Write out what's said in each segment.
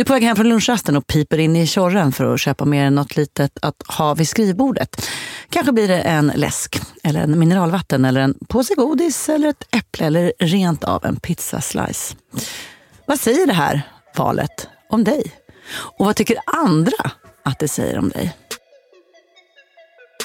Du är på väg hem från lunchrasten och piper in i tjorren för att köpa mer än något litet att ha vid skrivbordet. Kanske blir det en läsk, eller en mineralvatten, eller en påse godis, eller ett äpple eller rent av en pizzaslice. Vad säger det här valet om dig? Och vad tycker andra att det säger om dig?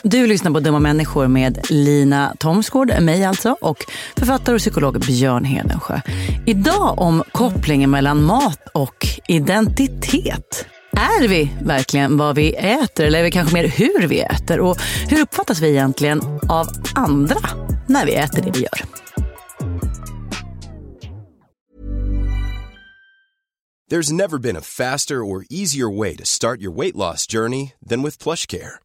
Du lyssnar på Dumma människor med Lina Thomsgård, mig alltså, och författare och psykolog Björn Hedensjö. Idag om kopplingen mellan mat och identitet. Är vi verkligen vad vi äter eller är vi kanske mer hur vi äter? Och hur uppfattas vi egentligen av andra när vi äter det vi gör? There's never been a faster or easier way to start your weight loss journey than with PlushCare.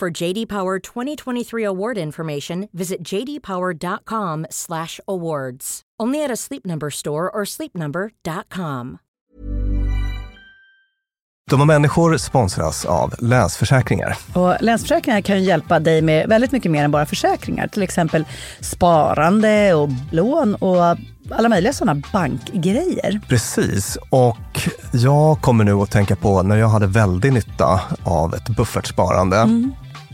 For JD Power 2023 award information, visit jdpower.com/awards. Only at a Sleep Number store or sleepnumber.com. Dumma människor sponsras av Länsförsäkringar. Och Länsförsäkringar kan ju hjälpa dig med väldigt mycket mer än bara försäkringar. Till exempel sparande och lån och alla möjliga sådana bankgrejer. Precis, och jag kommer nu att tänka på när jag hade väldigt nytta av ett buffertsparande. Mm.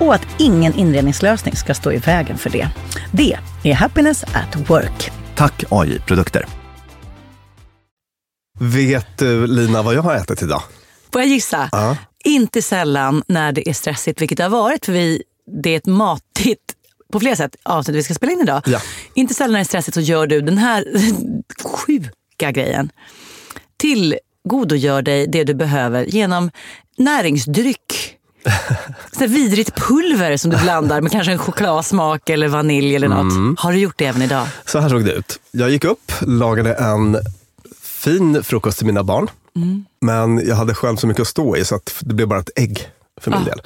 och att ingen inredningslösning ska stå i vägen för det. Det är Happiness at Work. Tack AI Produkter. Vet du Lina vad jag har ätit idag? Får jag gissa? Ja. Inte sällan när det är stressigt, vilket det har varit för vi, det är ett matigt på flera sätt avsnitt vi ska spela in idag. Ja. Inte sällan när det är stressigt så gör du den här sjuka grejen. Tillgodogör dig det du behöver genom näringsdryck. Sådär vidrigt pulver som du blandar med kanske en chokladsmak eller vanilj eller något. Har du gjort det även idag? Så här såg det ut. Jag gick upp, lagade en fin frukost till mina barn. Men jag hade själv så mycket att stå i så att det blev bara ett ägg för min Ah. del.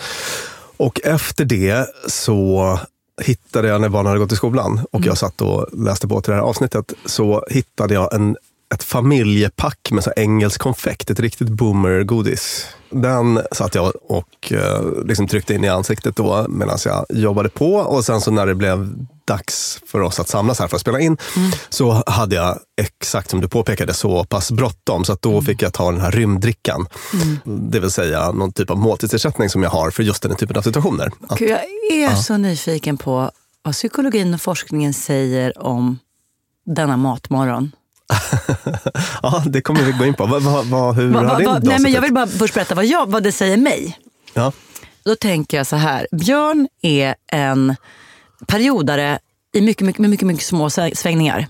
Och efter det så hittade jag, när barnen hade gått i skolan och jag satt och läste på till det här avsnittet, så hittade jag en, ett familjepack med så här engelsk konfekt, ett riktigt boomer-godis. Den satt jag och eh, liksom tryckte in i ansiktet då medan jag jobbade på och sen så när det blev dags för oss att samlas här för att spela in så hade jag exakt som du påpekade så pass bråttom så att då fick jag ta den här rymddrickan. Det vill säga någon typ av måltidsersättning som jag har för just den typen av situationer. Att, Gud, jag är så nyfiken på vad psykologin och forskningen säger om denna matmorgon. ja, det kommer vi gå in på. Vad, vad, vad, hur Va, har va, din va, nej, men jag vill bara först berätta vad, jag, vad det säger mig. Ja. Då tänker jag så här. Björn är en periodare i mycket, mycket, mycket, mycket små svängningar.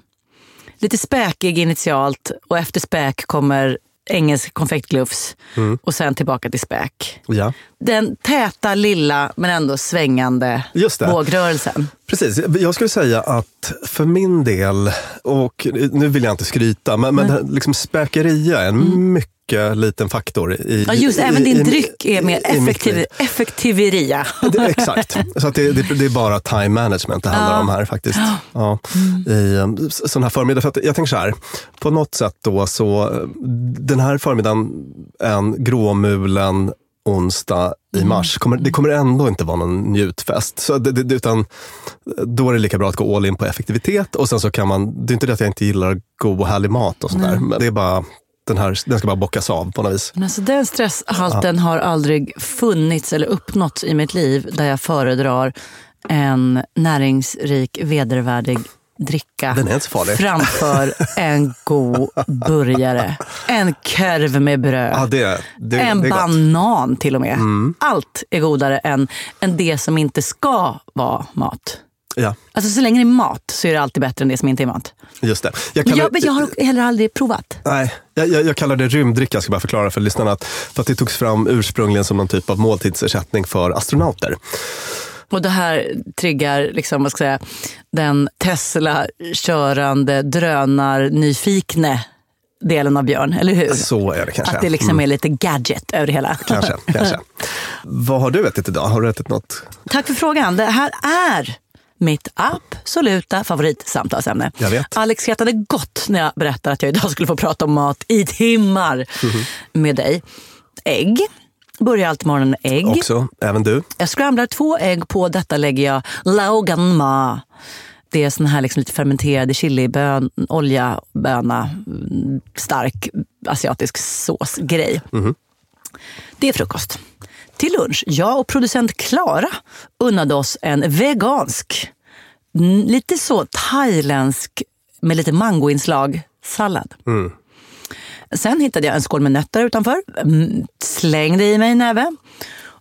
Lite späkig initialt och efter späk kommer engelsk konfektglufs och sen tillbaka till späk. ja. Den täta, lilla men ändå svängande vågrörelsen. Precis. Jag skulle säga att för min del, och nu vill jag inte skryta, men, men liksom späkeria är en mycket liten faktor. I, Mm. Ja, just i, även din i- dryck är mer effektiv, effektiveria. Det, exakt. Så att det, det, det är bara time management det handlar Ja. om här faktiskt. Ja. I um, sån här förmiddag. För jag tänker så här, på något sätt då så, den här förmiddagen, en gråmulen onsdag i mars, kommer, det kommer ändå inte vara någon njutfest. Så det, det, utan då är det lika bra att gå all in på effektivitet och sen så kan man, det är inte det att jag inte gillar god och härlig mat och sådär, men det är bara, den här, den ska bara bockas av på något vis. Men alltså den stresshalten har aldrig funnits eller uppnåtts i mitt liv där jag föredrar en näringsrik, vedervärdig dricka framför en god burgare. En korv med bröd. Ja, det, det, en det banan till och med. Allt är godare än, än det som inte ska vara mat. Ja, Alltså så länge det är mat så är det alltid bättre än det som inte är mat. just det. Jag kallar- jag, men jag har heller aldrig provat. Nej, jag, jag, jag kallar det rymddricka, jag ska bara förklara för lyssnarna. Att, för att det togs fram ursprungligen som någon typ av måltidsersättning för astronauter. Och det här triggar liksom, vad ska jag säga, den Tesla-körande drönar-nyfikne delen av Björn, eller hur? Så är det kanske. Att det liksom Mm, är lite gadget över det hela. kanske, kanske. Vad har du ätit idag? Har du ätit något? Tack för frågan. Det här är mitt absoluta favoritsamtalsämne. Jag vet. Alex skrattade gott när jag berättade att jag idag skulle få prata om mat i timmar Mhm. med dig. Ägg. Börjar alltid morgonen med ägg. Också, även du? Jag scramblar två ägg, på detta lägger jag lauganma. Det är sån här liksom lite fermenterade chilibön, olja, böna, mm, stark asiatisk såsgrej. Det är frukost. Till lunch, jag och producent Klara unnade oss en vegansk, mm, lite så thailändsk med lite mangoinslag sallad. Sen hittade jag en skål med nötter utanför, mm, slängde i mig en näve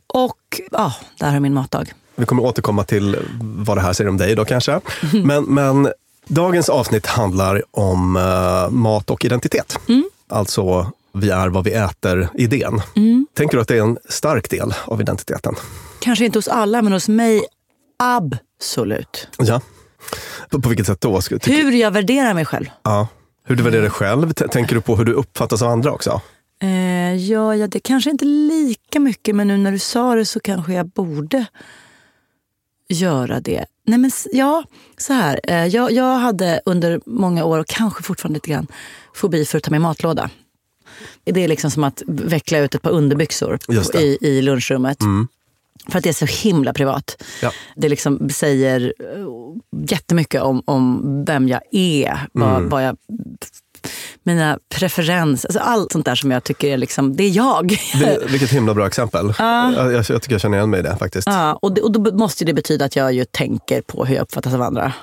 och ja, där har min matdag. Vi kommer återkomma till vad det här säger om dig då kanske. Men, men dagens avsnitt handlar om eh, mat och identitet. Alltså, vi är vad vi äter-idén. Tänker du att det är en stark del av identiteten? Kanske inte hos alla, men hos mig absolut. Ja. På, på vilket sätt då? Hur jag värderar mig själv. Ja. Hur du värderar dig själv? Tänker du på hur du uppfattas av andra också? Eh, ja, ja, det kanske inte lika mycket, men nu när du sa det så kanske jag borde göra det. Nej, men ja, så här. Eh, jag, jag hade under många år, och kanske fortfarande lite grann, fobi för att ta med matlåda. Det är liksom som att veckla ut ett par underbyxor i, i lunchrummet. För att det är så himla privat. Ja. Det liksom säger eh, jättemycket om, om vem jag är. Vad, vad jag, mina preferenser, alltså allt sånt där som jag tycker är liksom, det är jag. Det, vilket himla bra exempel. Jag, jag, jag tycker jag känner igen mig i det faktiskt. Ja, och, det, och då måste det betyda att jag ju tänker på hur jag uppfattas av andra.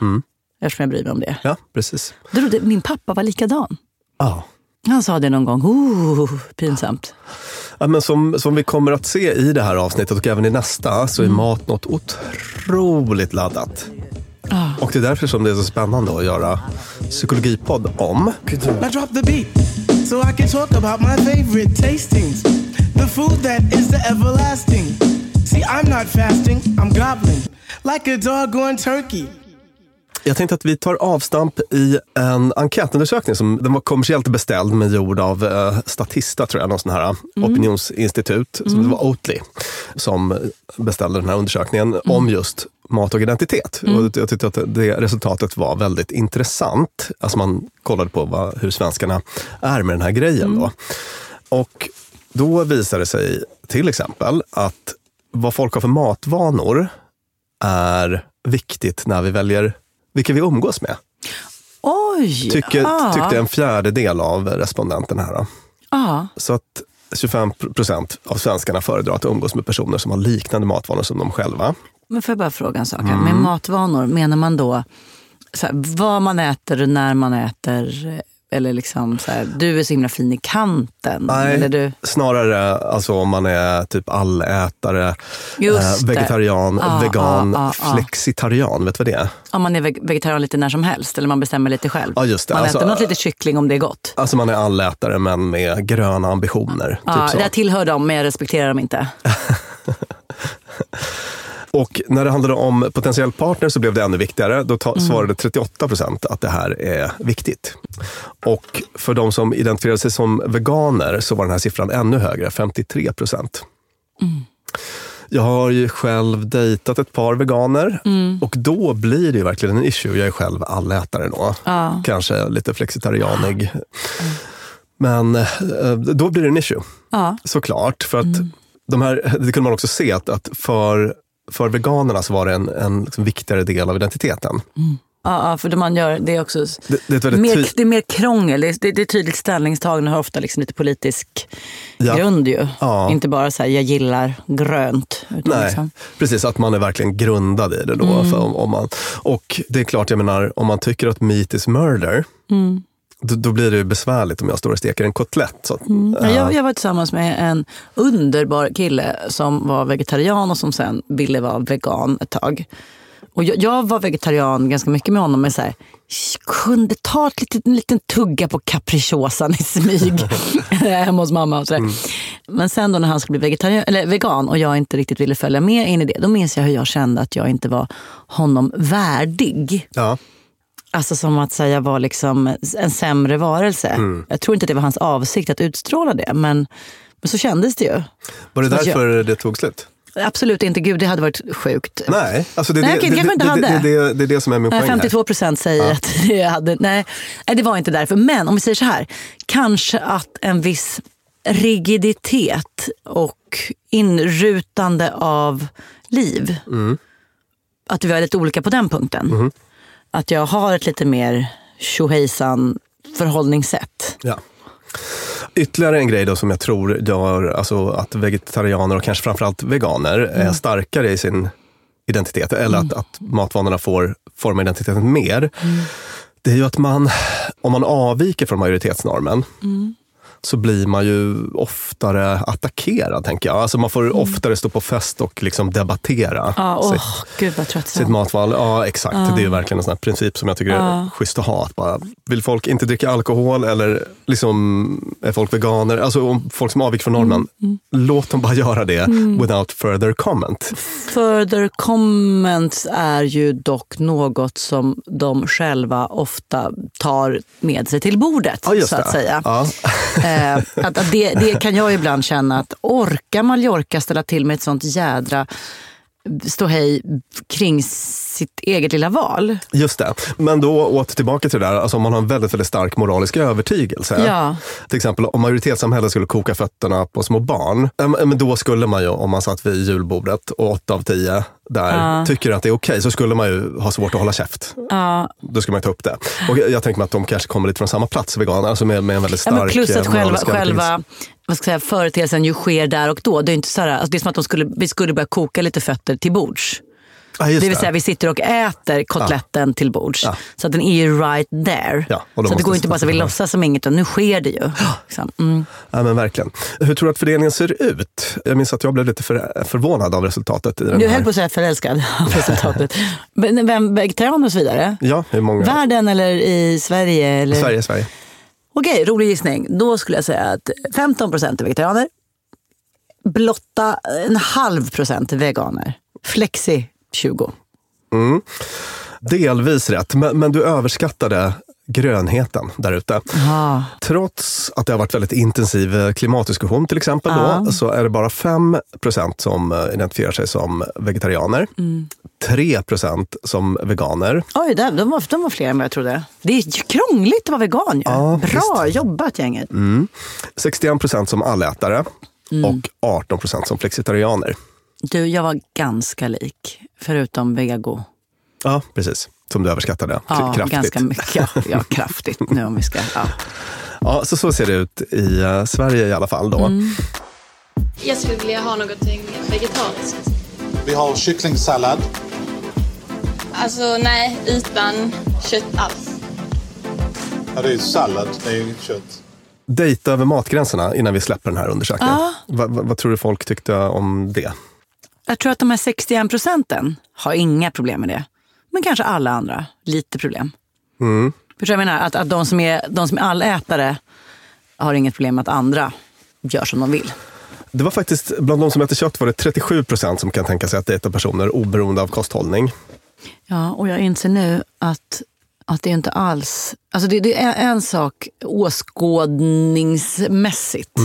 Eftersom jag bryr mig om det. Ja, precis. Min pappa var likadan. Ja. Han sa det någon gång. Oh, pinsamt. Ja, men som, som vi kommer att se i det här avsnittet och även i nästa så är Mm. mat något otroligt laddat. Ah. Och det är därför som det är så spännande att göra psykologipodd om. Now drop the beat so I can talk about my favorite tastings. The food that is the everlasting. See, I'm not fasting, I'm gobbling like a doggone turkey. Jag tänkte att vi tar avstamp i en enkätundersökning som den var kommersiellt beställd men gjord av eh, Statista, tror jag, någon sån här opinionsinstitut. Som det var Oatly som beställde den här undersökningen om just mat och identitet. Och jag tyckte att det resultatet var väldigt intressant. Alltså man kollade på vad, hur svenskarna är med den här grejen. Då. Och då visade det sig till exempel att vad folk har för matvanor är viktigt när vi väljer vilka vi umgås med. Oj! Tycker, ah, Tyckte en fjärdedel av respondenterna här. Ah. Så att 25 procent av svenskarna föredrar att umgås med personer som har liknande matvanor som de själva. Men får jag bara fråga en sak? här? Mm. Med matvanor, menar man då så här, vad man äter, när man äter? Eller liksom så här, du är så himla fin i kanten. Eller du, snarare alltså om man är typ allätare, det. vegetarian, Ja, vegan, ja, ja, ja. flexitarian. Vet du vad det är? om man är veg- vegetarian lite när som helst, eller man bestämmer lite själv. Ja, just det. Man Alltså, äter något lite kyckling om det är gott. Alltså man är allätare men med gröna ambitioner. Ja, typ så. jag tillhör dem, men jag respekterar dem inte. Och när det handlade om potentiell partner så blev det ännu viktigare. Då ta, Mm. svarade 38 procent att det här är viktigt. Och för de som identifierade sig som veganer så var den här siffran ännu högre, 53 procent. Mm. Jag har ju själv dejtat ett par veganer Mm. och då blir det verkligen en issue. Jag är själv allätare då. Ja. Kanske lite flexitarianig. Men eh, då blir det en issue. Ja. Såklart, för att de här, det kunde man också se att, att för, för veganerna så var det en, en liksom viktigare del av identiteten. Ja, ja, för det man gör, det också Det, det är mer, det är mer krångel. Det är, det är tydligt ställningstagande har ofta liksom lite politisk Ja. grund ju. Ja. Inte bara så här, jag gillar grönt. Nej, liksom, precis. Att man är verkligen grundad i det då. För om, om man, och det är klart, jag menar, om man tycker att meat is murder, då, då blir det besvärligt om jag står och steker en kotlett. Så, att- ja, jag, jag var tillsammans med en underbar kille som var vegetarian och som sen ville vara vegan ett tag. Och jag, jag var vegetarian ganska mycket med honom, men så här, kunde ta ett litet, en liten tugga på capricciosan i smyg hemma hos mamma. Och så där. Men sen då när han skulle bli vegetarian, eller vegan och jag inte riktigt ville följa med in i det, då minns jag hur jag kände att jag inte var honom värdig. ja. Alltså som att säga var liksom en sämre varelse. Jag tror inte att det var hans avsikt att utstråla det, men, men så kändes det ju. Var det Fast jag- därför det tog slut? Absolut inte, gud det hade varit sjukt. Nej, alltså det, Nej, det, det det, det, det, det, det, är det som är min poäng här. 52 procent säger att det hade... Nej, nej, det var inte därför. Men om vi säger så här. Kanske att en viss rigiditet och inrutande av liv. Mm. Att vi är lite olika på den punkten. Mm-hmm. Att jag har ett lite mer tjohejsan förhållningssätt. Ja. Ytterligare en grej då som jag tror gör alltså att vegetarianer och kanske framförallt veganer är starkare i sin identitet, eller att, att matvanorna får forma identiteten mer. Det är ju att man, om man avviker från majoritetsnormen, så blir man ju oftare attackerad, tänker jag. Alltså man får oftare stå på fest och liksom debattera Ja, åh, sitt, gud vad sitt tröttsamt. matval. Ja, exakt. Det är verkligen en sån princip som jag tycker är schysst att ha. Att bara, vill folk inte dricka alkohol eller liksom är folk veganer, alltså folk som avviker från normen, låt dem bara göra det without further comment. Further comments är ju dock något som de själva ofta tar med sig till bordet. Så att säga. Eh, att, att det, det kan jag ibland känna att orkar Mallorca ställa till med ett sånt jädra ståhej kring sitt eget lilla val? Just det. Men då åter tillbaka till det där, alltså om man har en väldigt, väldigt stark moralisk övertygelse. Ja. Till exempel om majoritetssamhället skulle koka fötterna på små barn, men då skulle man ju, om man satt vid julbordet och åtta av tio där tycker att det är okej, så skulle man ju ha svårt att hålla käft. Ja, Då ska man ta upp det. Och jag tänker mig att de kanske kommer lite från samma plats, veganer, alltså med, med en väldigt Ja, stark men plus att eh, själva, själva vad ska jag säga, företeelsen ju sker där och då. Det är, inte så här, alltså det är som att de skulle, vi skulle börja koka lite fötter till bords. Just det vill det. säga vi sitter och äter kotletten till bords. Ja. Så att den är ju right there. Ja, så det går inte bara så att vi låtsas som inget, utan nu sker det ju. Liksom. Mm. Ja, men verkligen. Hur tror du att fördelningen ser ut? Jag minns att jag blev lite för, förvånad av resultatet. I den Du här. höll på att säga förälskad av resultatet. Vem, vegetarianer och så vidare? Ja, hur många? Världen eller i Sverige? Eller? Sverige, Sverige. Okej, rolig gissning. Då skulle jag säga att 15 procent är vegetarianer. Blotta eh, en halv procent är veganer. Flexi 20. Mm. Delvis rätt, men, men du överskattade grönheten där ute. Ah. Trots att det har varit väldigt intensiv eh, klimatdiskussion till exempel, då, så är det bara 5% som eh, identifierar sig som vegetarianer. 3% som veganer. Oj, där, de, var, de var fler än vad jag trodde. Det är krångligt att vara vegan ju. Ja, Bra jobbat gänget. 61% som allätare och 18% som flexitarianer. Du, jag var ganska lik. Förutom vego. Ja, precis. Som du överskattade Ja, kraftigt. ganska mycket. Ja, ja, kraftigt nu om vi ska... Ja. Ja, så, så ser det ut i eh, Sverige i alla fall. Då. Jag skulle vilja ha någonting vegetariskt. Vi har kycklingsallad. Alltså nej, utan kött alls. Ja, det är ju sallad, det är ju inget kött. Dejta över matgränserna innan vi släpper den här undersökningen. Va, va, vad tror du folk tyckte om det? Jag tror att de här 61 procenten har inga problem med det. Men kanske alla andra, lite problem. Förstår du vad jag menar? Att, att de, som är, de som är allätare har inget problem med att andra gör som de vill. Det var faktiskt, bland de som äter kött var det 37 procent som kan tänka sig att dejta personer oberoende av kosthållning. Ja, och jag inser nu att, att det är inte alls... Alltså det, det är en sak åskådningsmässigt.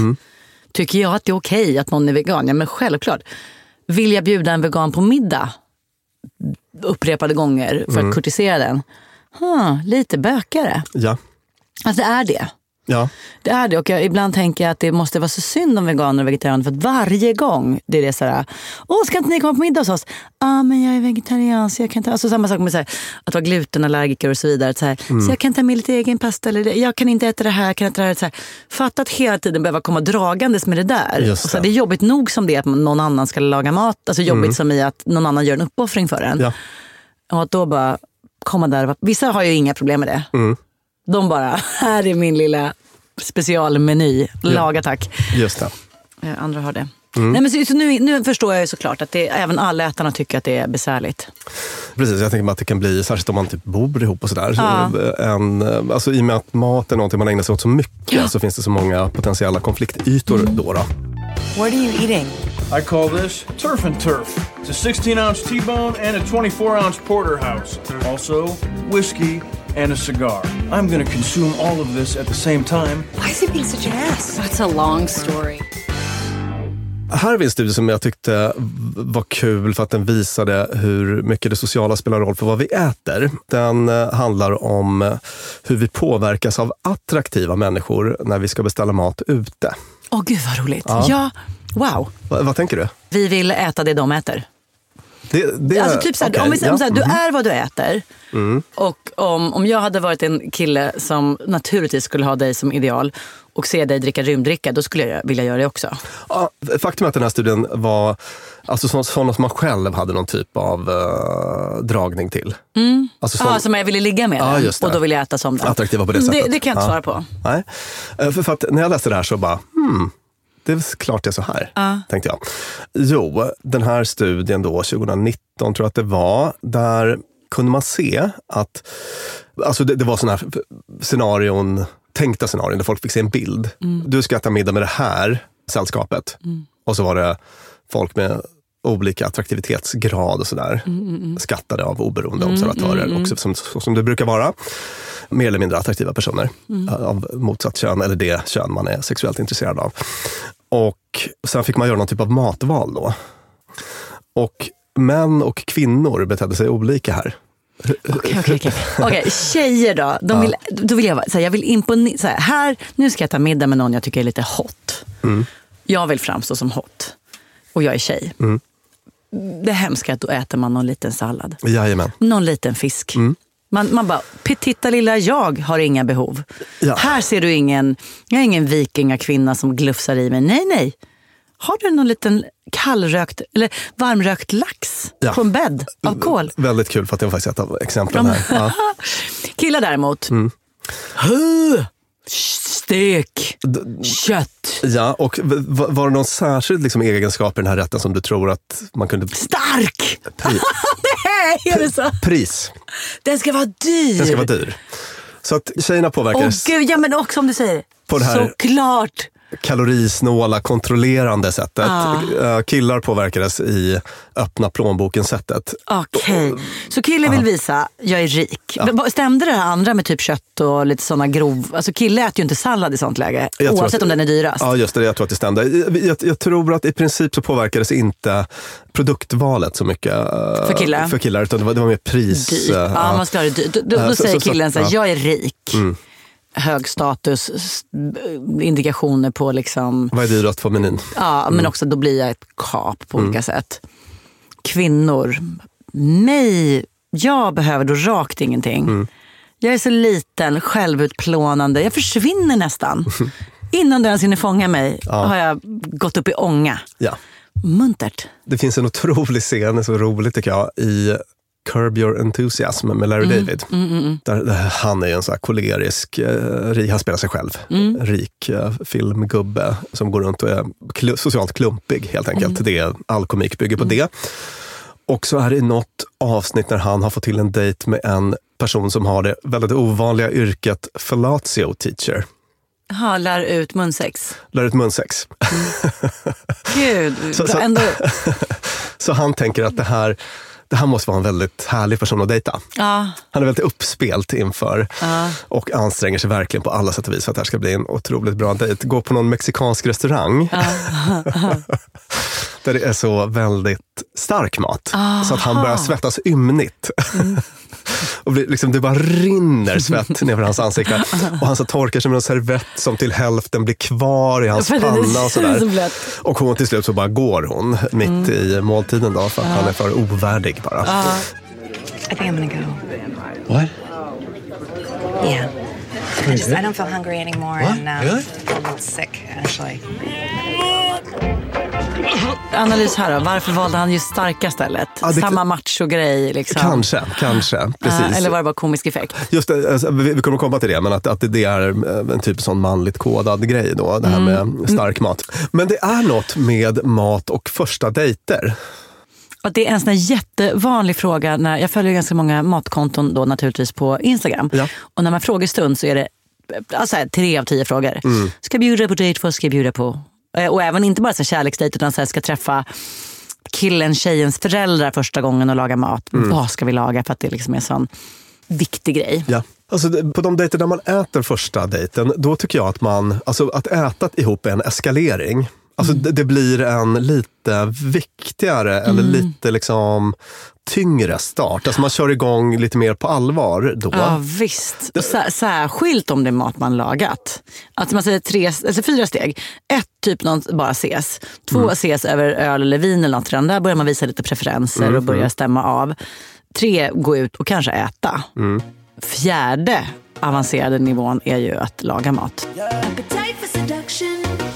Tycker jag att det är okej att någon är vegan? Ja, men självklart. Vill jag bjuda en vegan på middag upprepade gånger för att kurtisera den? Hmm, lite bökare. Ja. Alltså det är det. Ja. Det är det och jag, ibland tänker jag att det måste vara så synd om veganer och vegetarianer för att varje gång det är det så här, åh ska inte ni komma på middag hos oss? Ah, men jag är vegetarian så jag kan ta, alltså samma sak med så här, att vara glutenallergiker och så vidare. Så, här, så jag kan ta med lite egen pasta eller jag kan inte äta det här, kan inte det här. Så här. Fatta att hela tiden behöva komma dragandes med det där. Just Och så här, det. är jobbigt nog som det att någon annan ska laga mat. Alltså jobbigt som i att någon annan gör en uppoffring för en. Ja. Och att då bara komma där. Vissa har ju inga problem med det. De bara, här är min lilla specialmeny. Laga tack. Just det. Eh, Andra har det. Nej, men så, så nu, nu förstår jag ju såklart att det, även allätarna tycker att det är besvärligt. Precis, jag tänker mig att det kan bli, särskilt om man typ bor ihop och sådär. Så, en, eh, alltså, I och med att mat är någonting man ägnar sig åt så mycket så finns det så många potentiella konfliktytor då. då. What are you eating? I call this Turf and Turf. It's a 16 ounce T bone and a 24 ounce porterhouse. Also, whiskey and a cigar. I'm going to consume all of this at the same time. Why is he being such an ass? That's a long story. Här är vi en studie som jag tyckte var kul för att den visade hur mycket det sociala spelar roll för vad vi äter. Den eh, handlar om eh, hur vi påverkas av attraktiva människor när vi ska beställa mat ute. Åh gud vad roligt. Ja. wow. Va, vad tänker du? Vi vill äta det de äter. Det, det, Alltså typ såhär, okej, om vi säger ja, såhär, du mhm. är vad du äter. Och om, om jag hade varit en kille som naturligtvis skulle ha dig som ideal och se dig dricka rymddricka, då skulle jag vilja göra det också. Ja, faktum är att den här studien var alltså så- sådana som man själv hade någon typ av eh, dragning till. Alltså Ja, sån- som jag ville ligga med Ja, den, just det. och då vill jag äta som den. attraktiva på det Mm, sättet. Det, det kan jag inte svara på. Nej. Eh, För, för att när jag läste det här så bara, hmm, det är klart det är så här, tänkte jag. Jo, den här studien då, 2019 tror jag att det var, där kunde man se att, alltså det, det var sådana här scenarion, tänkta scenarion där folk fick se en bild. Du ska äta middag med det här sällskapet. Och så var det folk med olika attraktivitetsgrad och sådär. Skattade av oberoende observatörer, också som, som det brukar vara. Mer eller mindre attraktiva personer av motsatt kön, eller det kön man är sexuellt intresserad av. Och sen fick man göra någon typ av matval då. Och män och kvinnor betedde sig olika här. Okej, okej, okej. Okej, tjejer då? De vill, då vill jag, så här, jag vill imponera. Så här, här, nu ska jag ta middag med någon jag tycker är lite hot. Jag vill framstå som hot. Och jag är tjej. Det hemska är att då äter man någon liten sallad. Jajamän. Någon liten fisk. Man, man bara, titta lilla jag har inga behov. Ja. Här ser du ingen, jag är ingen vikingakvinna som glufsar i mig. Nej, nej. Har du någon liten kallrökt eller varmrökt lax Ja. på en bädd av kol? Väldigt kul för att var faktiskt ett av exemplen här. Ja. Killar däremot. Mm. Stek, kött, Ja, och var det någon särskild liksom, egenskap i den här rätten som du tror att man kunde... stark! Pri, Nej, är det så? pris. Den ska vara dyr. Den ska vara dyr. Så att tjejerna Åh påverkades gud, ja men också om du säger. På det här- Såklart. Kalorisnåla, kontrollerande sättet. Ah. Eh, Killar påverkades i öppna plånboken-sättet. Okej, så kille vill visa, jag är rik. Men Stämde det här andra med typ kött och lite såna grov... Alltså kille äter ju inte sallad i sånt läge. Jag Oavsett att- om den är dyrast. Ja, just det. Jag tror att det stämde. Jag, jag, jag tror att i princip så påverkades inte produktvalet så mycket eh, För killar? för killar utan det var, det var mer pris. Dyrt. eh, Ja, man ska ha det dyrt. Då, då, då så- säger så- så- killen så här, ja. jag är rik. Hög status, s- indikationer på liksom... Vad är dyrast på menyn? Ja, men också då blir jag ett kap på olika sätt. Kvinnor, mig, jag behöver då rakt ingenting. Jag är så liten, självutplånande, jag försvinner nästan. Innan du ens hinner fånga mig har jag gått upp i ånga. Ja. Muntert. Det finns en otrolig scen, så roligt tycker jag, i Curb Your Enthusiasm med Larry Mm. David. Där, där han är en så här kolerisk, eh, han spelar sig själv, Mm. rik eh, filmgubbe som går runt och är klu, socialt klumpig helt enkelt. Mm. Det, all komik bygger på det. Och så är det något avsnitt när han har fått till en dejt med en person som har det väldigt ovanliga yrket fellatio teacher. Ha, lär ut munsex. Lär ut munsex. Gud, Så- så- ändå... Så han tänker att det här, det här måste vara en väldigt härlig person att dejta. Ja, Han är väldigt uppspelt inför ja. och anstränger sig verkligen på alla sätt och vis för att det här ska bli en otroligt bra dejt. Gå på någon mexikansk restaurang där det är så väldigt stark mat. Så att han börjar svettas ymnigt. Och blir, liksom, det bara rinner svett ner hans ansikte. Och han så torkar sig med en servett som till hälften blir kvar i hans För panna. Och, så sådär. och hon till slut så bara går hon mitt i måltiden då, för att han är för ovärdig bara. I think I'm gonna go. What? Yeah. I just I don't feel hungry anymore What? and um, Really? I feel a little sick actually. Analys här då. Varför valde han just starka stället? Ja, det- Samma macho-grej liksom? Kanske, kanske. Precis. Ja, eller var det bara komisk effekt? Just det, alltså, vi, vi kommer komma till det, men att, att det är eh, en typ sån manligt kodad grej då, det här med stark mat. Men det är något med mat och första dejter. Och det är en sån jättevanlig fråga. När, jag följer ganska många matkonton då naturligtvis på Instagram. Ja. Och när man frågestund så är det alltså, här, tre av tio frågor. Ska jag bjuda på dejt? Vad ska jag bjuda på? Eh, Och även inte bara så kärleksdejt utan så här, ska träffa killen, tjejens föräldrar första gången och laga mat. Vad ska vi laga? För att det liksom är en sån viktig grej. Ja. Alltså, på de dejter där man äter första dejten, då tycker jag att man, alltså att äta ihop är en eskalering. Alltså det, det blir en lite viktigare eller lite liksom tyngre start. Alltså man kör igång lite mer på allvar då. Ja visst. Och sär, särskilt om det är mat man lagat. Alltså man säger tre, alltså fyra steg. Ett, typ någon bara ses. Två, ses över öl eller vin eller något. redan. Där börjar man visa lite preferenser och börja stämma av. Tre, gå ut och kanske äta. Fjärde avancerade nivån är ju att laga mat. Appetite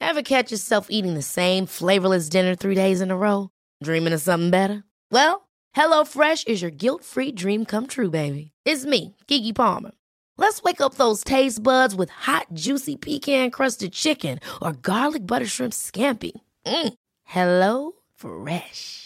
Ever catch yourself eating the same flavorless dinner three days in a row? Dreaming of something better? Well, HelloFresh is your guilt-free dream come true, baby. It's me, Kiki Palmer. Let's wake up those taste buds with hot, juicy pecan-crusted chicken or garlic butter shrimp scampi. Mm. Hello Fresh.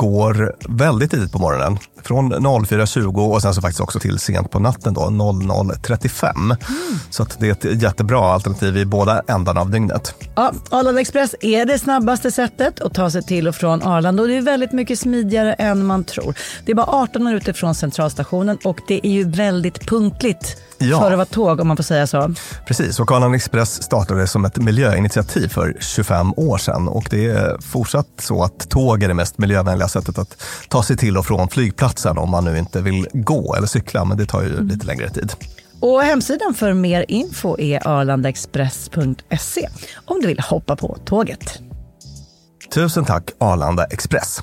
går väldigt tidigt på morgonen. Från 04.20 och sen så faktiskt också till sent på natten då, 00.35. Mm. Så det är ett jättebra alternativ i båda ändarna av dygnet. Ja, Arlanda Express är det snabbaste sättet att ta sig till och från Arlanda och det är väldigt mycket smidigare än man tror. Det är bara 18 minuter från centralstationen och det är ju väldigt punktligt Ja. för att vara tåg om man får säga så. Precis, och Arlanda Express startade som ett miljöinitiativ för 25 år sedan och det är fortsatt så att tåg är det mest miljövänliga sättet att ta sig till och från flygplatsen om man nu inte vill gå eller cykla, men det tar ju lite längre tid. Och hemsidan för mer info är arlandaexpress.se om du vill hoppa på tåget. Tusen tack Arlanda Express.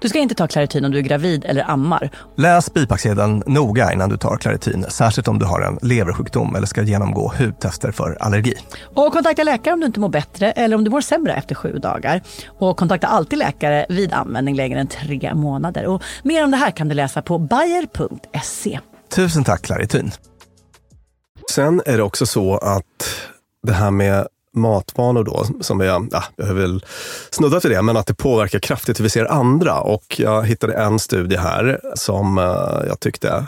Du ska inte ta Clarityn om du är gravid eller ammar. Läs bipacksedeln noga innan du tar Claritin, särskilt om du har en leversjukdom eller ska genomgå hudtester för allergi. Och kontakta läkare om du inte mår bättre eller om du mår sämre efter sju dagar. Och kontakta alltid läkare vid användning längre än tre månader. Och mer om det här kan du läsa på bayer.se. Tusen tack Claritin. Sen är det också så att det här med matvanor då, som jag, ja, jag har väl snuddat vid det, men att det påverkar kraftigt hur vi ser andra. Och jag hittade en studie här som eh, jag tyckte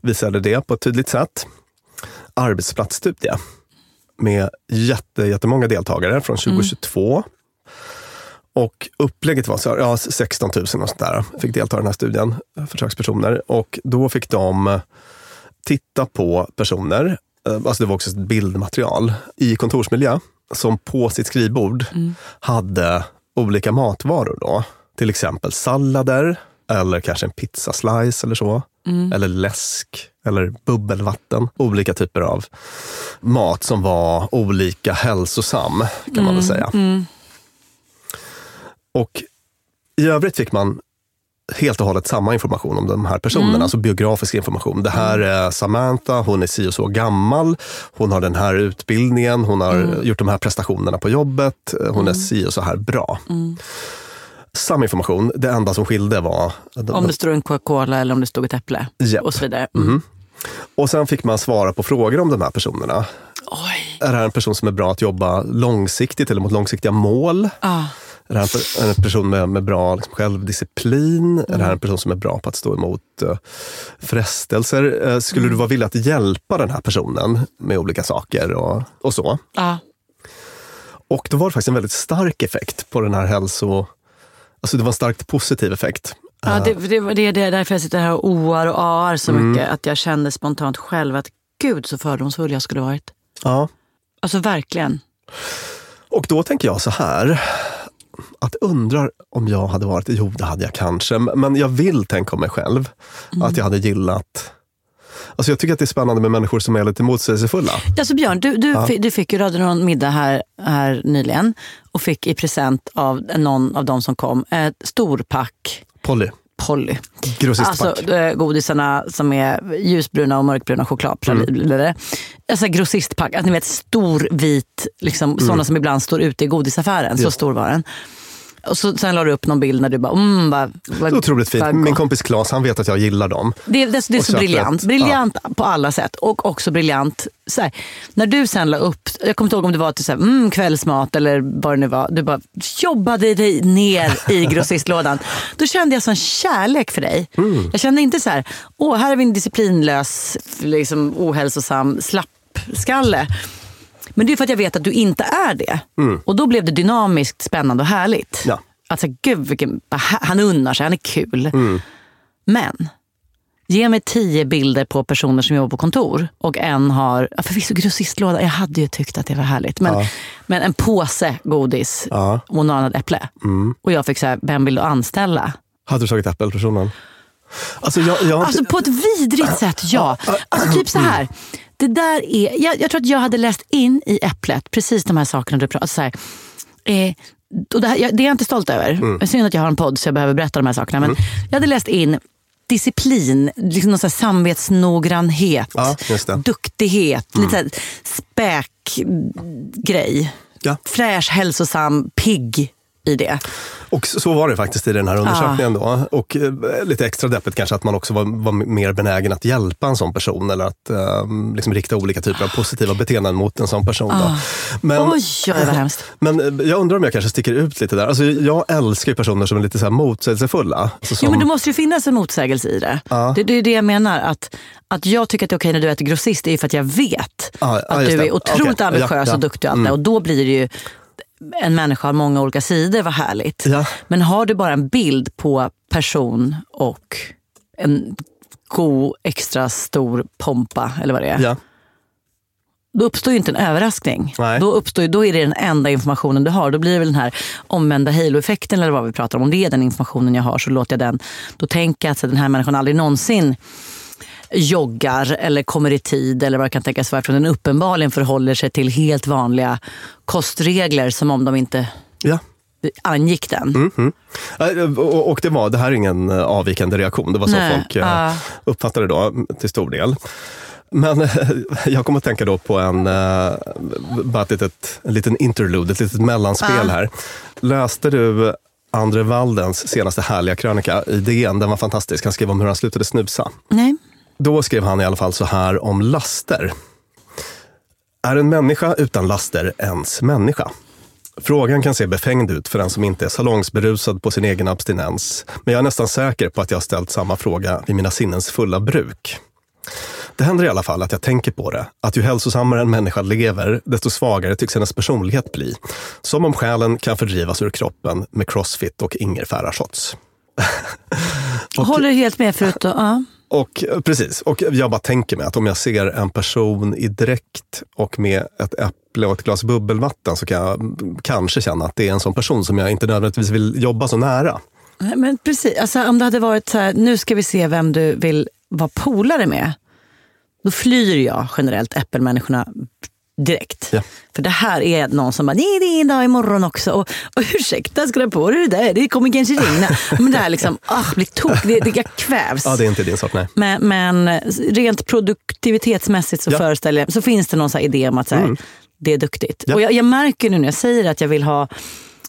visade det på ett tydligt sätt. Arbetsplatsstudie med jätte, jättemånga deltagare från 2022. Och upplägget var så här, ja, 16 000 och sånt där fick delta i den här studien, försökspersoner. Och då fick de titta på personer, eh, alltså det var också ett bildmaterial, i kontorsmiljö som på sitt skrivbord hade olika matvaror. då. Till exempel sallader, eller kanske en pizzaslice eller så. Mm. Eller läsk, eller bubbelvatten. Olika typer av mat som var olika hälsosam, kan man väl säga. Mm. Och i övrigt fick man helt och hållet samma information om de här personerna, Mm. alltså biografisk information. Det här är Samantha, hon är si och så gammal, hon har den här utbildningen, hon har Mm. gjort de här prestationerna på jobbet, hon är si och så här bra. Mm. Samma information, det enda som skilde var... Om det står en Coca-Cola eller om det stod ett äpple Japp. och så vidare. Mm. Och sen fick man svara på frågor om de här personerna. Är det här en person som är bra att jobba långsiktigt eller mot långsiktiga mål? Ah. Är det här en per- en person med, med bra liksom, självdisciplin? Är det Mm. här en person som är bra på att stå emot uh, frestelser? Eh, skulle du vara villig att hjälpa den här personen med olika saker och, och så? Ja. Och då var det faktiskt en väldigt stark effekt på den här hälso... Alltså det var en starkt positiv effekt. Ja, det, det, det är därför jag sitter här och oar och aar så Mm. mycket. Att jag kände spontant själv att gud så fördomsfull jag skulle varit. Ja. Alltså verkligen. Och då tänker jag så här, att undrar om jag hade varit, jo det hade jag kanske, men jag vill tänka om mig själv Mm. att jag hade gillat Alltså jag tycker att det är spännande med människor som är lite motsägelsefulla. Alltså Björn, du, du, Ja. du fick ju hade någon middag här, här nyligen och fick i present av någon av de som kom ett storpack Polly, Polly. Alltså godisarna som är ljusbruna och mörkbruna chokladpraliner. Mm. Alltså grossistpack, att ni vet stor vit, liksom, Mm. sådana som ibland står ute i godisaffären. Så stor var den. Och så, sen la du upp någon bild när du bara, mm, vad, vad, Otroligt fint. Min kompis Claes, han vet att jag gillar dem. Det, det, det är så briljant. Briljant på alla sätt. Och också briljant, så här, när du sen la upp, jag kommer inte ihåg om det var till så här, mm, kvällsmat eller vad det nu var. Du bara jobbade dig ner i grossistlådan. Då kände jag sån kärlek för dig. Mm. Jag kände inte så här, åh här är vi en disciplinlös, liksom, ohälsosam slappskalle. Men det är för att jag vet att du inte är det. Mm. Och då blev det dynamiskt, spännande och härligt. Ja. Alltså, gud, vilken, han unnar sig, han är kul. Mm. Men ge mig tio bilder på personer som jobbar på kontor och en har, förvisso grossistlåda, jag hade ju tyckt att det var härligt. Men, Ja. men en påse godis Ja. och annat äpple. Mm. Och jag fick så här, vem vill du anställa? Hade du tagit äppelpersonen? Alltså jag, jag Alltså på ett vidrigt sätt, ja. Alltså typ så här. Det där är, jag, jag tror att jag hade läst in i äpplet precis de här sakerna du pratar alltså här, eh, och det, här, jag, det är jag inte stolt över. Mm. Synd att jag har en podd så jag behöver berätta de här sakerna. Men jag hade läst in disciplin, liksom någon så här samvetsnoggrannhet, Ja, duktighet, lite så här späkgrej. Ja. Fräsch, hälsosam, pigg i det. Och så var det faktiskt i den här undersökningen. Då. Och eh, lite extra deppigt kanske att man också var, var mer benägen att hjälpa en sån person eller att eh, liksom rikta olika typer av positiva beteenden mot en sån person. Då. Ah. Men, Oj, vad hemskt. men eh, jag undrar om jag kanske sticker ut lite där. Alltså, jag älskar ju personer som är lite så här motsägelsefulla. Alltså, som, Jo, men det måste ju finnas en motsägelse i det. Det, det är det jag menar. Att, att jag tycker att det är okej när du äter grossist, är ju för att jag vet ja, att just du är otroligt Okej. ambitiös Ja, ja. och duktig. Och, allt. Mm. och då blir det ju, en människa har många olika sidor, vad härligt. Ja. Men har du bara en bild på person och en god extra stor pompa, eller vad det är. Ja. Då uppstår ju inte en överraskning. Nej. Då, uppstår, då är det den enda informationen du har. Då blir det väl den här omvända halo-effekten eller vad vi pratar om. Om det är den informationen jag har så låter jag den. Då tänker jag att den här människan aldrig någonsin joggar eller kommer i tid eller vad det kan tänkas vara. Eftersom den uppenbarligen förhåller sig till helt vanliga kostregler som om de inte Ja. angick den. Mm, mm. Eh, Och, det var, det här är ingen eh, avvikande reaktion. Det var så Nej, folk ja. uppfattade det då, mm, till stor del. Men jag kommer att tänka då på en, bara ett litet, en liten interlude, ett litet mellanspel här. Läste du Andre Waldens senaste härliga krönika i DN? Den var fantastisk. Han skrev om hur han slutade snusa. Nej. Då skrev han i alla fall så här om laster. Är en människa utan laster ens människa? Frågan kan se befängd ut för den som inte är salongsberusad på sin egen abstinens. Men jag är nästan säker på att jag har ställt samma fråga vid mina sinnens fulla bruk. Det händer i alla fall att jag tänker på det, att ju hälsosammare en människa lever, desto svagare tycks hennes personlighet bli. Som om själen kan fördrivas ur kroppen med crossfit och ingefärashots. Håller helt med förutom... Ja. Och precis, och jag bara tänker mig att om jag ser en person i dräkt och med ett äpple och ett glas bubbelvatten så kan jag kanske känna att det är en sån person som jag inte nödvändigtvis vill jobba så nära. Men precis, alltså, om det hade varit så här, nu ska vi se vem du vill vara polare med. Då flyr jag generellt äppelmänniskorna direkt. Ja. För det här är någon som bara, nej det är en dag imorgon också. Och, och ursäkta, ska du på dig det där? Det kommer kanske regna. Men det här liksom, ah, blir tok, det, det, jag kvävs. Ja, det är inte din sort, nej. Men, men rent produktivitetsmässigt så Ja. föreställer jag så finns det någon idé om att så här, Mm. det är duktigt. Ja. Och jag, jag märker nu när jag säger att jag vill ha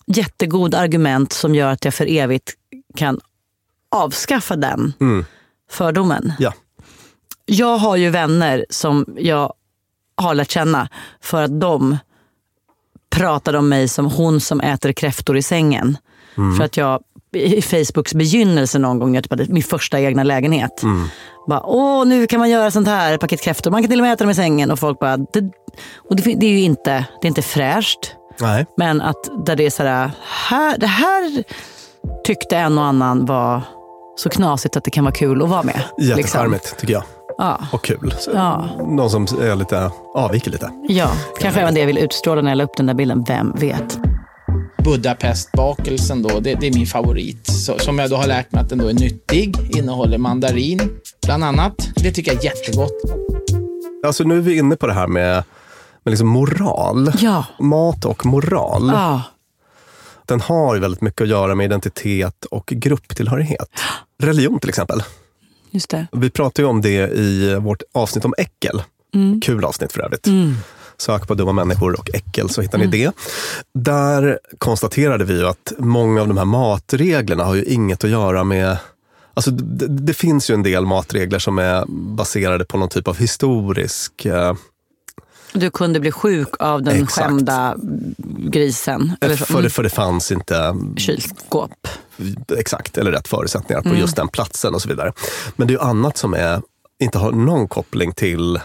jättegoda argument som gör att jag för evigt kan avskaffa den Mm. fördomen. Ja. Jag har ju vänner som jag har lärt känna för att de pratade om mig som hon som äter kräftor i sängen. Mm. För att jag i Facebooks begynnelse någon gång, jag typ min första egna lägenhet. Mm. Bara, Åh, nu kan man göra sånt här, paket kräftor. Man kan till och med äta dem i sängen. Och folk bara, det, och det, det är ju inte, det är inte fräscht. Nej. Men att där det är så här, det här tyckte en och annan var så knasigt att det kan vara kul att vara med. liksom. Jättecharmigt tycker jag. Ja. Och kul. Så, Ja. Någon som är lite, avviker lite. ja, kanske även det jag vill utstråla när jag la upp den där bilden, vem vet? Budapestbakelsen då, det, det är min favorit. Så, som jag då har lärt mig att den då är nyttig, innehåller mandarin bland annat. Det tycker jag är jättegott. Alltså nu är vi inne på det här med, med liksom moral. Ja. Mat och moral. Ja. Den har ju väldigt mycket att göra med identitet och grupptillhörighet. Religion till exempel. Just det. Vi pratade ju om det i vårt avsnitt om äckel. Mm. Kul avsnitt för övrigt. Mm. Sök på dumma människor och äckel så hittar ni Mm. det. Där konstaterade vi att många av de här matreglerna har ju inget att göra med Alltså, det, det finns ju en del matregler som är baserade på någon typ av historisk... Eh, Du kunde bli sjuk av den Exakt. skämda grisen. Eller för, det, för det fanns inte Kylskåp. exakt eller rätt förutsättningar på Mm. just den platsen och så vidare. Men det är annat som är, inte har någon koppling till,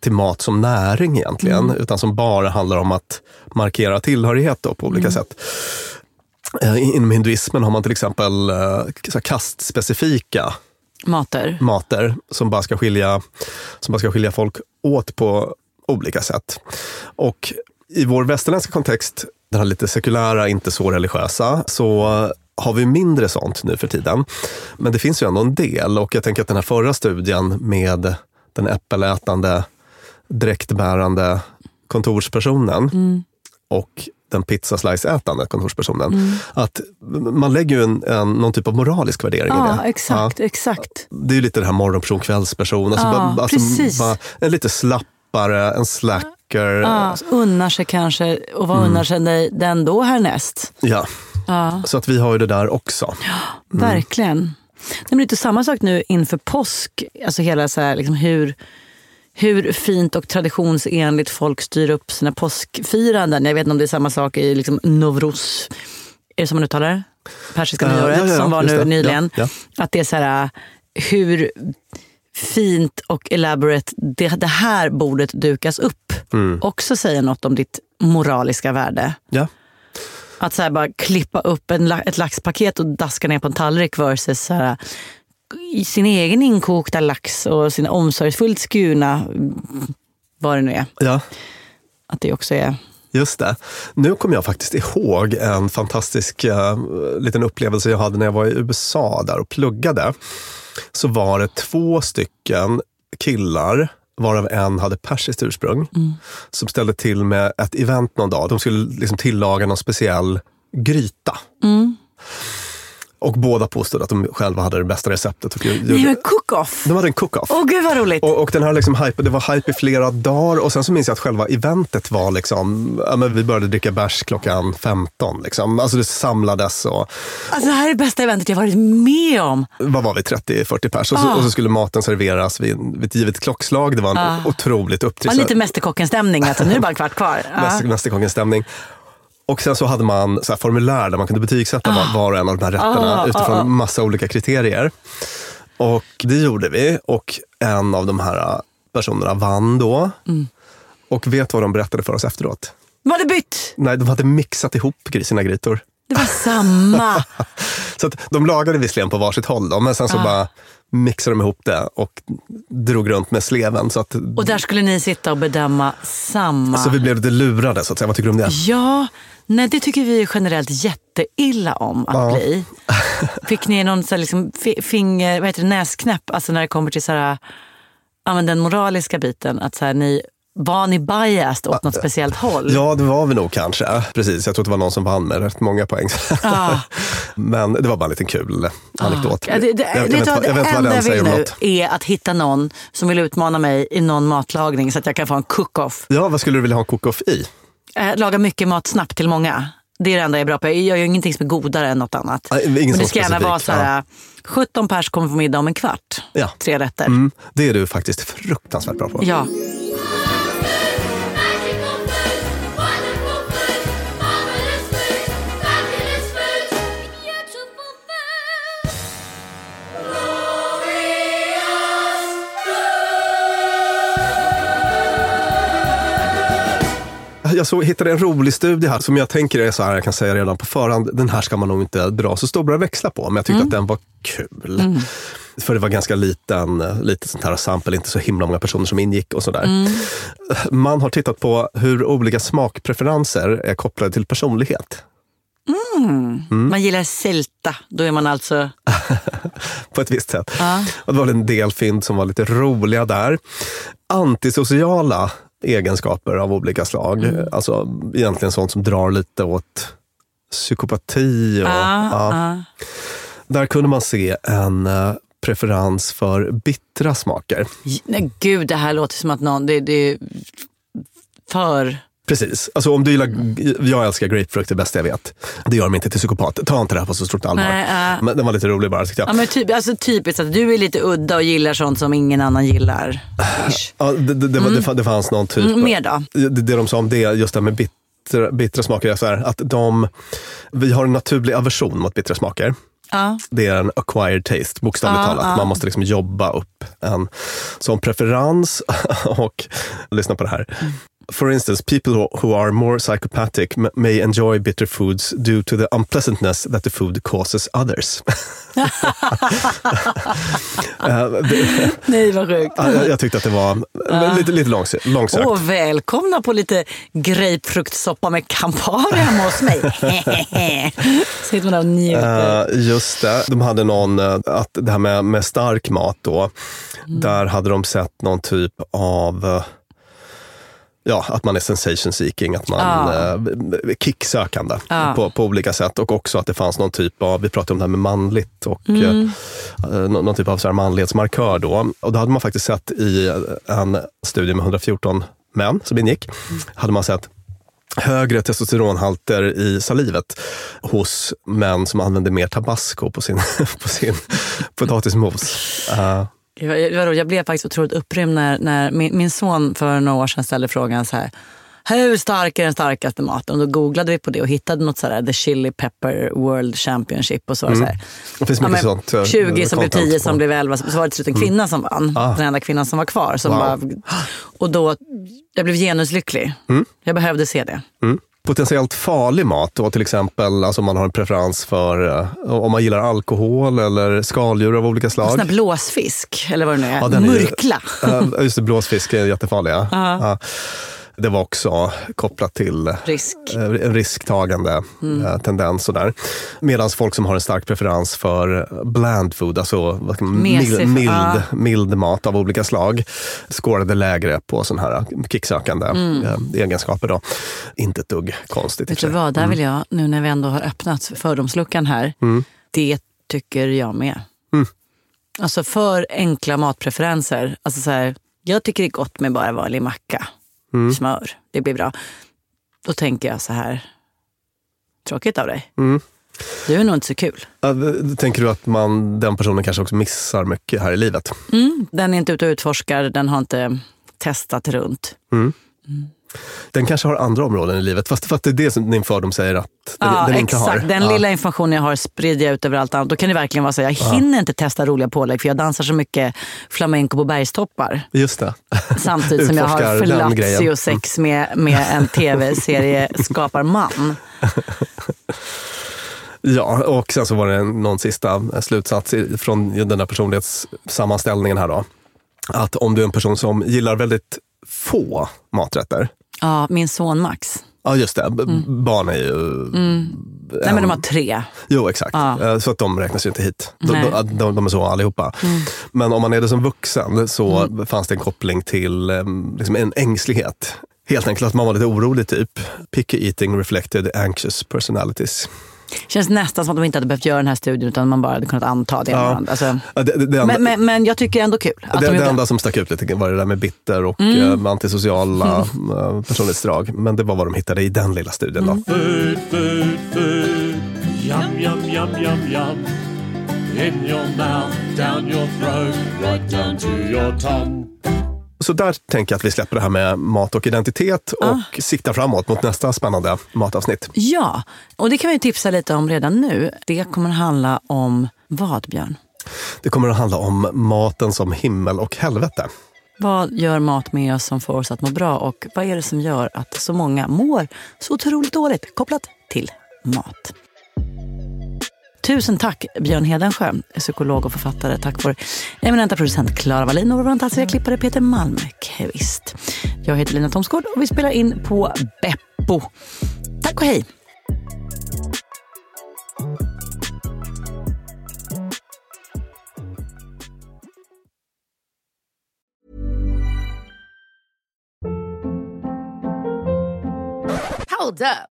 till mat som näring egentligen, Mm. utan som bara handlar om att markera tillhörighet då, på olika Mm. sätt. Eh, Inom hinduismen har man till exempel eh, kastspecifika Mater. mater som bara ska skilja, som bara ska skilja folk åt på olika sätt. Och i vår västerländska kontext, den här lite sekulära, inte så religiösa, så har vi mindre sånt nu för tiden. Men det finns ju ändå en del och jag tänker att den här förra studien med den äppelätande, dräktbärande kontorspersonen Mm. och den pizzaslice-ätande kontorspersonen. Mm. Att man lägger ju en, en, någon typ av moralisk värdering i Ja, det. exakt, Ja. exakt. Det är ju lite det här morgonperson, kvällsperson. Alltså Ja, bara, alltså precis. bara en lite slappare, en slacker. Ja, unnar sig kanske, och vad Mm. unnar sig den då härnäst? Ja, Ja, så att vi har ju det där också. verkligen. Nej, men lite samma sak nu inför påsk. Alltså hela så här, liksom hur, hur fint och traditionsenligt folk styr upp sina påskfiranden. Jag vet inte om det är samma sak i liksom Novruz. Är det som man uttalar det? Persiska Ja, nyåret ja, ja, som var nu det. nyligen. Ja, Att det är så här, hur fint och elaborate det, det här bordet dukas upp. Mm. Också säger något om ditt moraliska värde. Ja. Att så bara klippa upp en, ett laxpaket och daska ner på en tallrik versus så här, sin egen inkokta lax och sin omsorgsfullt skurna, vad det nu är. Ja. Att det också är... Just det. Nu kommer jag faktiskt ihåg en fantastisk eh, liten upplevelse jag hade när jag var i USA där och pluggade. Så var det två stycken killar, varav en hade persiskt ursprung, som ställde till med ett event någon dag. De skulle liksom tillaga någon speciell gryta. Mm. Och båda påstod att de själva hade det bästa receptet. Och gjorde- Nej, men cook-off! de hade en cook-off. Åh gud vad roligt! Och, och den här liksom hype, det var hype i flera dagar och sen så minns jag att själva eventet var liksom, ja, men vi började dricka bärs klockan 15. Liksom. Alltså det samlades och, Alltså, det här är det bästa eventet jag varit med om. vad var vi, 30-40 pers? Och så, Ah. och så skulle maten serveras vid, vid ett givet klockslag. Det var en Ah. otroligt upptrissad lite Mästerkocken-stämning. Alltså, nu är det bara en kvart kvar. Ja. Mäster- Mästerkockens stämning. Och sen så hade man så formulär där man kunde betygsätta var, var och en av de här rätterna Ah, utifrån ah, ah. massa olika kriterier. Och det gjorde vi och en av de här personerna vann då. Mm. Och vet vad de berättade för oss efteråt? Var det bytt? Nej, de hade mixat ihop sina grytor. Det var samma. Så att de lagade visserligen på varsitt håll då, men sen så Ah. bara mixade de ihop det och drog runt med sleven. Så, att, Och där skulle ni sitta och bedöma samma. så vi blev lite lurade, så att säga. Vad tycker du om det? Ja, nej, det tycker vi generellt jätteilla om att Ja. bli. Fick ni någon så här liksom fi- finger, vad heter det, näsknäpp alltså när det kommer till så här, den moraliska biten? Att så här, ni, var ni biased åt något speciellt håll? Ja, det var vi nog kanske. Precis, jag tror att det var någon som vann med rätt många poäng. Ah. Men det var bara en liten kul anekdot. Ja, det, det, jag, jag, vet vad, jag vet vad den säger om något. är att hitta någon som vill utmana mig i någon matlagning så att jag kan få en cook-off. Ja, vad skulle du vilja ha en cook-off i? Eh, laga mycket mat snabbt till många. Det är det enda jag är bra på. Jag gör ju ingenting som är godare än något annat. Ingen Men det ska gärna vara så här, 17 pers kommer på middag om en kvart. Ja. Tre rätter. Mm, det är du faktiskt fruktansvärt bra på. Ja. jag såg, hittade en rolig studie här som jag tänker är så här, jag kan säga redan på förhand, den här ska man nog inte dra så stora växlar på, men jag tyckte Mm. att den var kul. För det var ganska liten, lite sånt här sample, inte så himla många personer som ingick och sådär. Mm. Man har tittat på hur olika smakpreferenser är kopplade till personlighet. Mm. Man gillar sälta, då är man alltså... på ett visst sätt. Ja. Och det var en del fynd som var lite roliga där. Antisociala egenskaper av olika slag. Mm. Alltså egentligen sånt som drar lite åt psykopati. Och, Ja, ja. ja. Där kunde man se en eh, preferens för bittra smaker. Nej, gud, det här låter som att någon... Det, det är för... Precis. Alltså om du gillar, jag älskar grapefrukt, det bästa jag vet. Det gör mig inte till psykopat. Ta inte det här på så stort allvar. Nej, äh. Men den var lite rolig bara tyckte jag. Ja, men typ, alltså typiskt att du är lite udda och gillar sånt som ingen annan gillar. Ja, det, det, det, var, det, fann- det fanns någon typ. Mm, mer då? Det, det de sa om det, just det här med bittra, bittra smaker, är så här, att de, vi har en naturlig aversion mot bittra smaker. Ja. Det är en acquired taste, bokstavligt Ja, talat. ja. Man måste liksom jobba upp en sån preferens. och lyssna på det här. For instance, people who, are more psychopathic may enjoy bitter foods due to the unpleasantness that the food causes others. Nej, vad sjukt. Ja, jag, jag tyckte att det var Ja. lite, lite långs- långsökt. Åh, välkomna på lite grapefruktsoppa med Campari hemma hos mig. Sitter man där och njuter. Eh, just det. De hade någon, eh, att det här med, med stark mat då, Mm. där hade de sett någon typ av eh, Ja, att man är sensation seeking, att man Ja. eh, kicksökande Ja. på, på olika sätt. Och också att det fanns någon typ av, vi pratade om det här med manligt och Mm. eh, nå- någon typ av så här manlighetsmarkör då. Och då hade man faktiskt sett i en studie med 114 män som ingick, hade man sett högre testosteronhalter i salivet hos män som använde mer tabasco på sin, på sin potatismos. Eh, Jag blev faktiskt otroligt upprymd när, när min, min son för några år sedan ställde frågan så här. Hur stark är den starkaste maten? Och då googlade vi på det och hittade något sådär, The Chili Pepper World Championship. Och så, det så här. Det finns mycket sånt, eh, 20 som blev content 10 på- som blev 11. Så var det till slut en kvinna som vann. Ah. Den enda kvinnan som var kvar. Som Wow. bara, och då, jag blev genuslycklig. Mm. Jag behövde se det. Mm. Potentiellt farlig mat, då, till exempel alltså man har en preferens för eh, om man gillar alkohol eller skaldjur av olika slag. Sån blåsfisk, eller vad det nu är. Ja, är Murkla. Ja, just det, blåsfisk är jättefarliga. Ja. Ja. Det var också kopplat till Risk. eh, en risktagande Mm. eh, tendens. Medan folk som har en stark preferens för bland food, alltså mild, mild, mild mat av olika slag, skårade lägre på sådana här kicksökande Mm. eh, egenskaper. Då. Inte ett dugg konstigt. Vet du vad, där vill jag, nu när vi ändå har öppnat fördomsluckan här, Mm. det tycker jag med. Mm. Alltså för enkla matpreferenser. Alltså så här, jag tycker det är gott med bara vanlig macka. Mm. Smör, det blir bra. Då tänker jag så här, tråkigt av dig. Mm. Du är nog inte så kul. Ja, Tänker du att man, den personen kanske också missar mycket här i livet? Mm, den är inte ute och utforskar, den har inte testat runt. Mm. Den kanske har andra områden i livet, fast, fast det är det som din fördom säger att den, Ja, den inte exakt. har. Den Ja. lilla informationen jag har sprider jag ut över allt annat. Då kan det verkligen vara så. Jag Ja. hinner inte testa roliga pålägg för jag dansar så mycket flamenco på bergstoppar. Just det. Samtidigt som jag har grejen. och sex med, med en tv-serie skaparman. Ja, och sen så var det någon sista slutsats från den här personlighetssammanställningen här då. Att om du är en person som gillar väldigt få maträtter, Ja, min son Max. ja just det, b- barn är ju... Mm. Nej, men de har tre. Jo, exakt. Ja. Eh, Så att de räknas ju inte hit. De, de, de, de är så allihopa. Mm. Men om man är det som vuxen så Mm. fanns det en koppling till eh, liksom en ängslighet. Helt enkelt att man var lite orolig typ. Picky eating reflected anxious personalities. Känns nästan som att de inte hade behövt göra den här studien utan man bara hade kunnat anta det. Ja. Alltså, Ja, Det, det, det, enda, men, men, men jag tycker ändå kul. Att det, de det enda som stack ut lite var det där med bitter och Mm. eh, antisociala eh, personlighetsdrag. Men det var vad de hittade i den lilla studien. Då. Mm. Food, food, food. Yum, yum, yum, yum, yum. In your mouth, down your throat, right down to your tongue. Så där tänker jag att vi släpper det här med mat och identitet och Ah. siktar framåt mot nästa spännande matavsnitt. Ja, och det kan vi tipsa lite om redan nu. Det kommer att handla om vad, Björn? Det kommer att handla om maten som himmel och helvete. Vad gör mat med oss som får oss att må bra och vad är det som gör att så många mår så otroligt dåligt kopplat till mat? Tusen tack Björn Hedensjö, psykolog och författare. Tack vår eminenta producent Klara Wallin och vår fantastiska klippare Peter Malmqvist. Jag heter Lina Thomsgård och vi spelar in på Beppo. Tack och hej! Hold up.